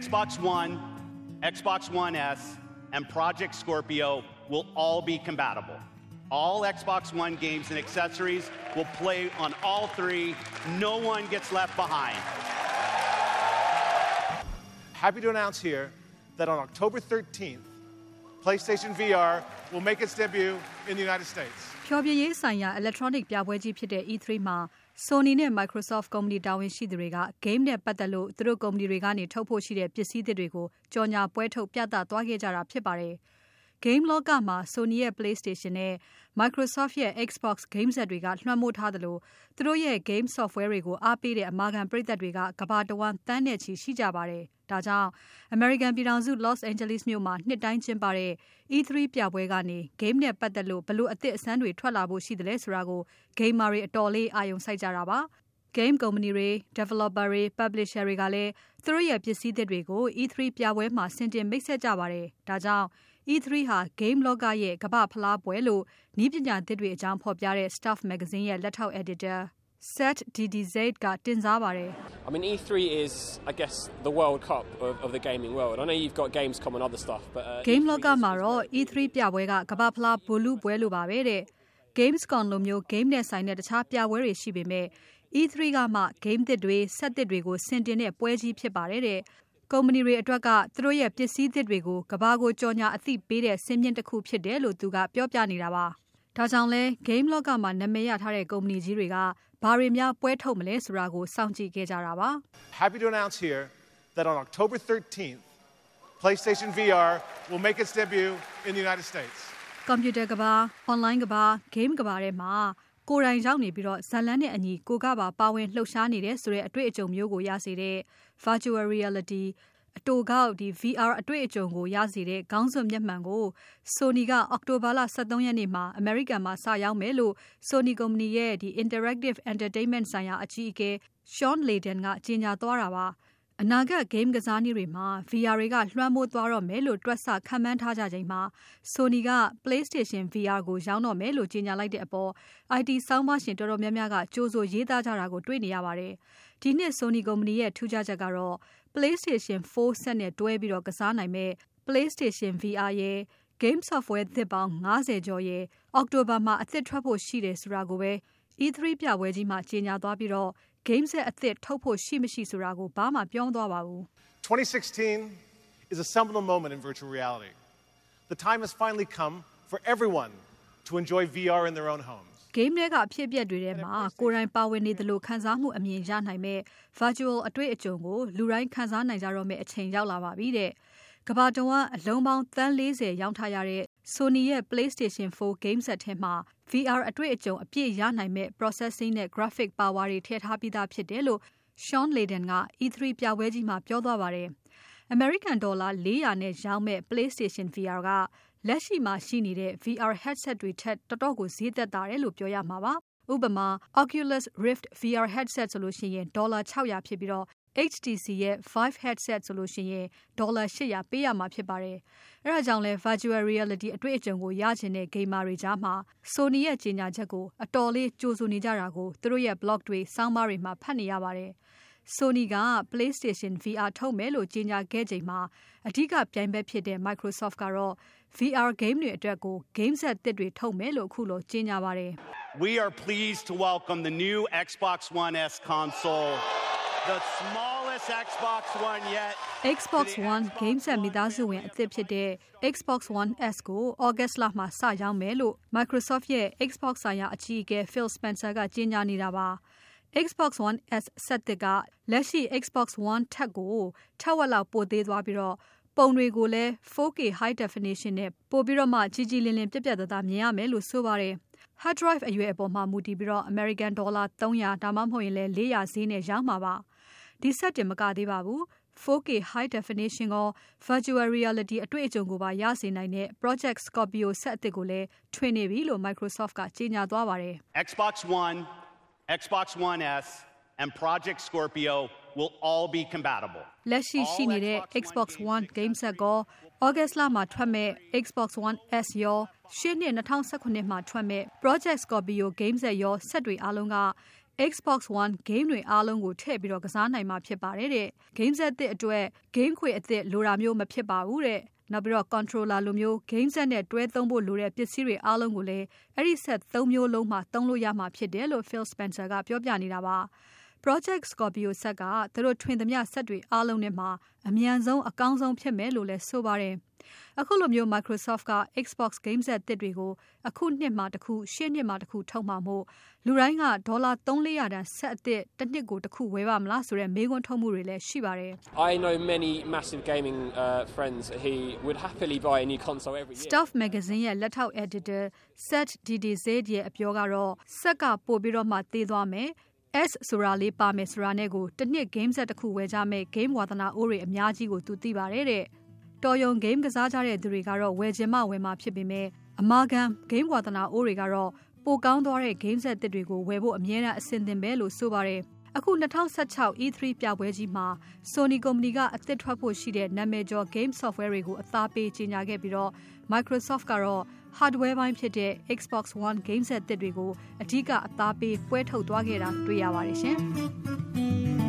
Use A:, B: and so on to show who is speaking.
A: Xbox One, Xbox One S, and Project Scorpio will all be compatible. All Xbox One games and accessories will play on all three. No one gets left behind.
B: Happy to announce here that on October 13th, PlayStation VR will make its debut in the United States.
C: ဖျော်ဖြေရေးဆိုင်ရာ electronic ပြပွဲကြီးဖြစ်တဲ့ E3 မှာ Sony နဲ့ Microsoft ကုမ္ပဏီတာဝန်ရှိသူတွေက game နဲ့ပတ်သက်လို့ သူတို့ကုမ္ပဏီတွေကနေ ထုတ်ဖို့ရှိတဲ့ ပစ္စည်းသစ်တွေကို ကြော်ညာပွဲထုတ် ပြသသွားခဲ့ကြတာဖြစ်ပါတယ်။ game လောကမှာ Sony ရဲ့ PlayStation နဲ့ Microsoft ရဲ့ Xbox game ဆက်တွေက လွှမ်းမိုးထားသလို သူတို့ရဲ့ game software တွေကို အားပေးတဲ့ အမာခံပရိသတ်တွေက ကမ္ဘာတဝန်း သန်းနဲ့ချီရှိကြပါတယ်။ ဒါကြောင့် အမေရိကန်ပြည်ထောင်စု Los Angeles မြို့မှာ နှစ်တိုင်းကျင်းပတဲ့ E3 ပြပွဲကနေ game နဲ့ပတ်သက်လို့ဘလို့အသစ်အဆန်းတွေ ထွက်လာဖို့ရှိသလဲဆိုတာကို gamer တွေအတော်လေး အာရုံစိုက်ကြတာပါ။ game ကုမ္ပဏီတွေ developer တွေ publisher တွေကလည်း သူတို့ရဲ့ပစ္စည်းသစ်တွေကို E3 ပြပွဲမှာ ဆင်တင်မိတ်ဆက်ကြပါတယ်။ဒါကြောင့် E3 ဟာ game လောကရဲ့ ကမ္ဘာ့ဖလားပွဲလို့ နည်းပညာသစ်တွေအကြောင်းဖော်ပြတဲ့ Stuff မဂ္ဂဇင်းရဲ့ လက်ထောက် editor Seth Dedizade ကတင်စားပါတယ်
D: I mean, E3 is, I guess, the World Cup of, of the gaming world. I know you've got Gamescom and other stuff, but uh,
C: game
D: E3
C: လောက
D: is-
C: မှာတော့ E3 ပြပွဲကကမ္ဘာဖလားဘူလူပွဲလိုပါပဲတဲ့ Gamescom လိုမျိုး game နဲ့ဆိုင်တဲ့တခြားပြပွဲတွေရှိပေမဲ့ E3 ကမှ game သစ်တွေဆက်သစ်တွေကိုဆင်တင်တဲ့ပွဲကြီးဖြစ်ပါတယ်တဲ့ ကုမ္ပဏီတွေအတွက်က သူတို့ရဲ့ပစ္စည်းသစ်တွေကိုကဘာကိုကြော်ညာအသိပေးတဲ့စင်မြင့်တစ်ခုဖြစ်တယ်လို့သူကပြောပြနေတာပါ ဒါကြောင့်လဲ game လောကမှာ နာမည်ရထားတဲ့ ကုမ္ပဏီကြီးတွေက ဘာတွေများ ပွဲထုတ်မလဲဆိုတာကို စောင့်ကြည့်ခဲ့ကြတာပါ
B: Happy to announce here that on October 13th, PlayStation VR will make its debut in the United States.
C: ကွန်ပျူတာကဘာ online ကဘာ game ကဘာထဲမှာ ကိုယ်တိုင်ရောက်နေပြီးတော့ဇာတ်လမ်းနဲ့အညီ ကိုကပါ ပါဝင်လှုပ်ရှားနေတဲ့ဆိုတဲ့ အတွေ့အကြုံမျိုးကို ရစေတဲ့ virtual reality အတူကောက်ဒီ VR အတွေ့အကြုံကိုရစေတဲ့ ခေါင်းစွပ်မျက်မှန်ကို Sony က အောက်တိုဘာလ23ရက်နေ့မှာ American မှာ စရောက်မယ်လို့ Sony ကုမ္ပဏီရဲ့ဒီ Interactive Entertainment ဆိုင်ရာ အကြီးအကဲ Sean Layden ကကြေညာသွားတာပါ အနာဂတ် game ကစားနည်းတွေမှာ VR တွေက လွှမ်းမိုးသွားတော့မယ်လို့ တွက်ဆခန့်မှန်းထားကြချိန်မှာ Sony က PlayStation VR ကို ရောင်းတော့မယ်လို့ ကြေညာလိုက်တဲ့အပေါ် IT ဆောင်းပါရှင်တော်တော်များများက ကြိုးဆိုရေးသားကြတာကိုတွေ့နေရပါတယ်။ဒီနှစ် Sony ကုမ္ပဏီရဲ့ ထူးခြားချက်ကတော့ PlayStation 4 set နဲ့တွဲပြီးတော့ကစားနိုင်မဲ့ PlayStation VR ရဲ့ game software သစ်ပေါင်း90ကျော်ရဲ့အောက်တိုဘာမှာအသစ်ထွက်ဖို့ရှိတယ်ဆိုတာကိုပဲ E3 ပြပွဲကြီးမှာကြေညာသွားပြီးတော့ game set အသစ်ထုတ်ဖို့ရှိမရှိဆိုတာကိုဘာမှပြောမသွားပါဘူး
B: 2016 is a seminal moment in virtual reality. The time has finally come for everyone to enjoy VR in their own homes.
C: Game တွေကအဖြစ်အပျက်တွေထဲမှာ ကိုယ်တိုင်ပါဝင်နေသလို ခံစားမှုအမြင်ရနိုင်မဲ့ virtual အတွေ့အကြုံကို လူတိုင်းခံစားနိုင်ကြတော့မယ့် အချိန်ရောက်လာပါပြီတဲ့။ကမ္ဘာတဝန်း အလုံးပေါင်း သန်း40ရောင်းထားရတဲ့ Sony ရဲ့ PlayStation 4 game set ထဲမှာ VR အတွေ့အကြုံ အပြည့်ရနိုင်မဲ့ processing နဲ့ graphic power တွေထည့်ထားပြီးသားဖြစ်တယ်လို့ Sean Layden က E3 ပြပွဲကြီးမှာ ပြောသွားပါတယ်။ American ဒေါ်လာ400နဲ့ရောင်းမဲ့ PlayStation VR က လက်ရှိမှာရှိနေတဲ့ VR headset တွေထက် တော်တော်ကို ဈေးသက်သာတယ်လို့ ပြောရမှာပါ။ဥပမာ Oculus Rift VR headset ဆိုလို့ရှိရင် ဒေါ်လာ600ဖြစ်ပြီးတော့ HTC ရဲ့ Vive headset ဆိုလို့ရှိရင် ဒေါ်လာ800ပေးရမှာဖြစ်ပါတယ်။အဲဒါကြောင့်လဲ virtual reality အတွေ့အကြုံကိုရချင်တဲ့ gamer တွေကြားမှာ Sony ရဲ့ကြေညာချက်ကို အတော်လေးကြိုဆိုနေကြတာကို သူတို့ရဲ့ blog တွေစောင်းပါးတွေမှာ ဖတ်နေရပါတယ်။ Sony က PlayStation VR ထုတ်မယ်လို့ကြေညာခဲ့ချိန်မှာ အဓိကပြိုင်ဘက်ဖြစ်တဲ့ Microsoft ကတော့ VR game တွေအတွက်ကို game set သစ်တွေထုတ်မယ်လို့အခုလိုကြေညာပါတယ်။
A: We are pleased to welcome the new Xbox One S console, the smallest Xbox One yet.
C: Xbox One game set မိသားစုဝင်အသစ်ဖြစ်တဲ့ Xbox One S ကို August လမှာစရောင်းမယ်လို့ Microsoft ရဲ့ Xbox ဆိုင်ရာအကြီးအကဲ Phil Spencer ကကြေညာနေတာပါ။ Xbox One S ဆက်သစ်က လက်ရှိ Xbox One ထက်ကို ထက်ဝက်လောက်ပိုသေးသွားပြီးတော့ပုံတွေကိုလည်း 4K high definition နဲ့ ပိုပြီးတော့မှ ကြီးကြီးလင်းလင်းပြက်ပြက်သားသားမြင်ရမယ်လို့ဆိုပါတယ်။ hard drive အရွယ်အပေါ်မှာ မူတည်ပြီးတော့ American ဒေါ်လာ300ဒါမှမဟုတ်ရင်လည်း400ဈေးနဲ့ရောင်းမှာပါ။ဒီဆက်တင်မကသေးပါဘူး။ 4K high definition ကို virtual reality အတွေ့အကြုံကိုပါ ရစေနိုင်တဲ့ Project Scorpio ဆက်အသစ်ကိုလည်း ထွင်နေပြီလို့ Microsoft ကကြေညာသွားပါတယ်။
A: Xbox One, Xbox One S, and Project Scorpio will all be compatible.
C: လက်ရှိရှိနေတဲ့ Xbox One game set ကို August လမှာထွက်မဲ့ Xbox One S ရောရှေ့နှစ်2019မှာထွက်မဲ့ Project Scorpio game set ရောဆက်တွေအားလုံးက Xbox One game တွေအားလုံးကိုထည့်ပြီးတော့ကစားနိုင်မှာဖြစ်ပါတယ်တဲ့။ game set သစ်အတွက် game ခွေအသစ်လိုတာမျိုးမဖြစ်ပါဘူးတဲ့။နောက်ပြီးတော့ controller လိုမျိုး game set နဲ့တွဲသုံးဖို့လိုတဲ့ ပစ္စည်းတွေအားလုံးကိုလည်း အဲ့ဒီ set ၃ မျိုးလုံးမှာ သုံးလို့ရမှာဖြစ်တယ်လို့ Phil Spencer ကပြောပြနေတာပါ။ Project Scorpio ဆက်ကသူတို့ထွင်သမျှဆက်တွေအားလုံးနဲ့မှာ အမြန်ဆုံး အကောင်းဆုံးဖြစ်မယ်လို့လည်းဆိုပါတယ်။ အခုလိုမျိုး Microsoft က Xbox game set သစ်တွေကို အခုနှစ်မှာတစ်ခု ရှေ့နှစ်မှာတစ်ခု ထုတ်မှာမို့ လူတိုင်းက ဒေါ်လာ3-400တန် ဆက်အသစ်တစ်နှစ်ကိုတစ်ခု ဝယ်ပါမလားဆိုတဲ့ မေးခွန်းထုတ်မှုတွေလည်း ရှိပါတယ်။
D: I know many massive gaming uh, friends who would happily buy a new console every year.
C: Stuff magazine ရဲ့ လက်ထောက် editor Seth DDZ ရဲ့အပြောကတော့ဆက်က ပို့ပြီးတော့မှ သေးသွားမယ် S ဆိုတာလေးပါမယ်ဆိုတာနဲ့ကိုတစ်နှစ် game set တစ်ခုဝယ်ကြမယ် game ဝါသနာအိုးတွေအများကြီးကို သူသိပါတယ်တဲ့။ တော်ယုံ game ကစားကြတဲ့သူတွေကတော့ဝယ်ချင်မှဝယ်မှာဖြစ်ပေမဲ့အမာခံ game ဝါသနာအိုးတွေကတော့ပိုကောင်းသွားတဲ့ game set သစ်တွေကိုဝယ်ဖို့အမြဲတမ်းအဆင်သင့်ပဲလို့ဆိုပါတယ်။အခု2016 E3 ပြပွဲကြီးမှာ Sony ကုမ္ပဏီကအသစ်ထွက်ဖို့ရှိတဲ့နာမည်ကျော် game software တွေကိုအသားပေးကြေညာခဲ့ပြီးတော့ Microsoft ကတော့ hardware ပိုင်းဖြစ်တဲ့ Xbox One game set သစ်တွေကိုအဓိကအသားပေးပွဲထုတ်သွားခဲ့တာတွေ့ရပါတယ်ရှင်။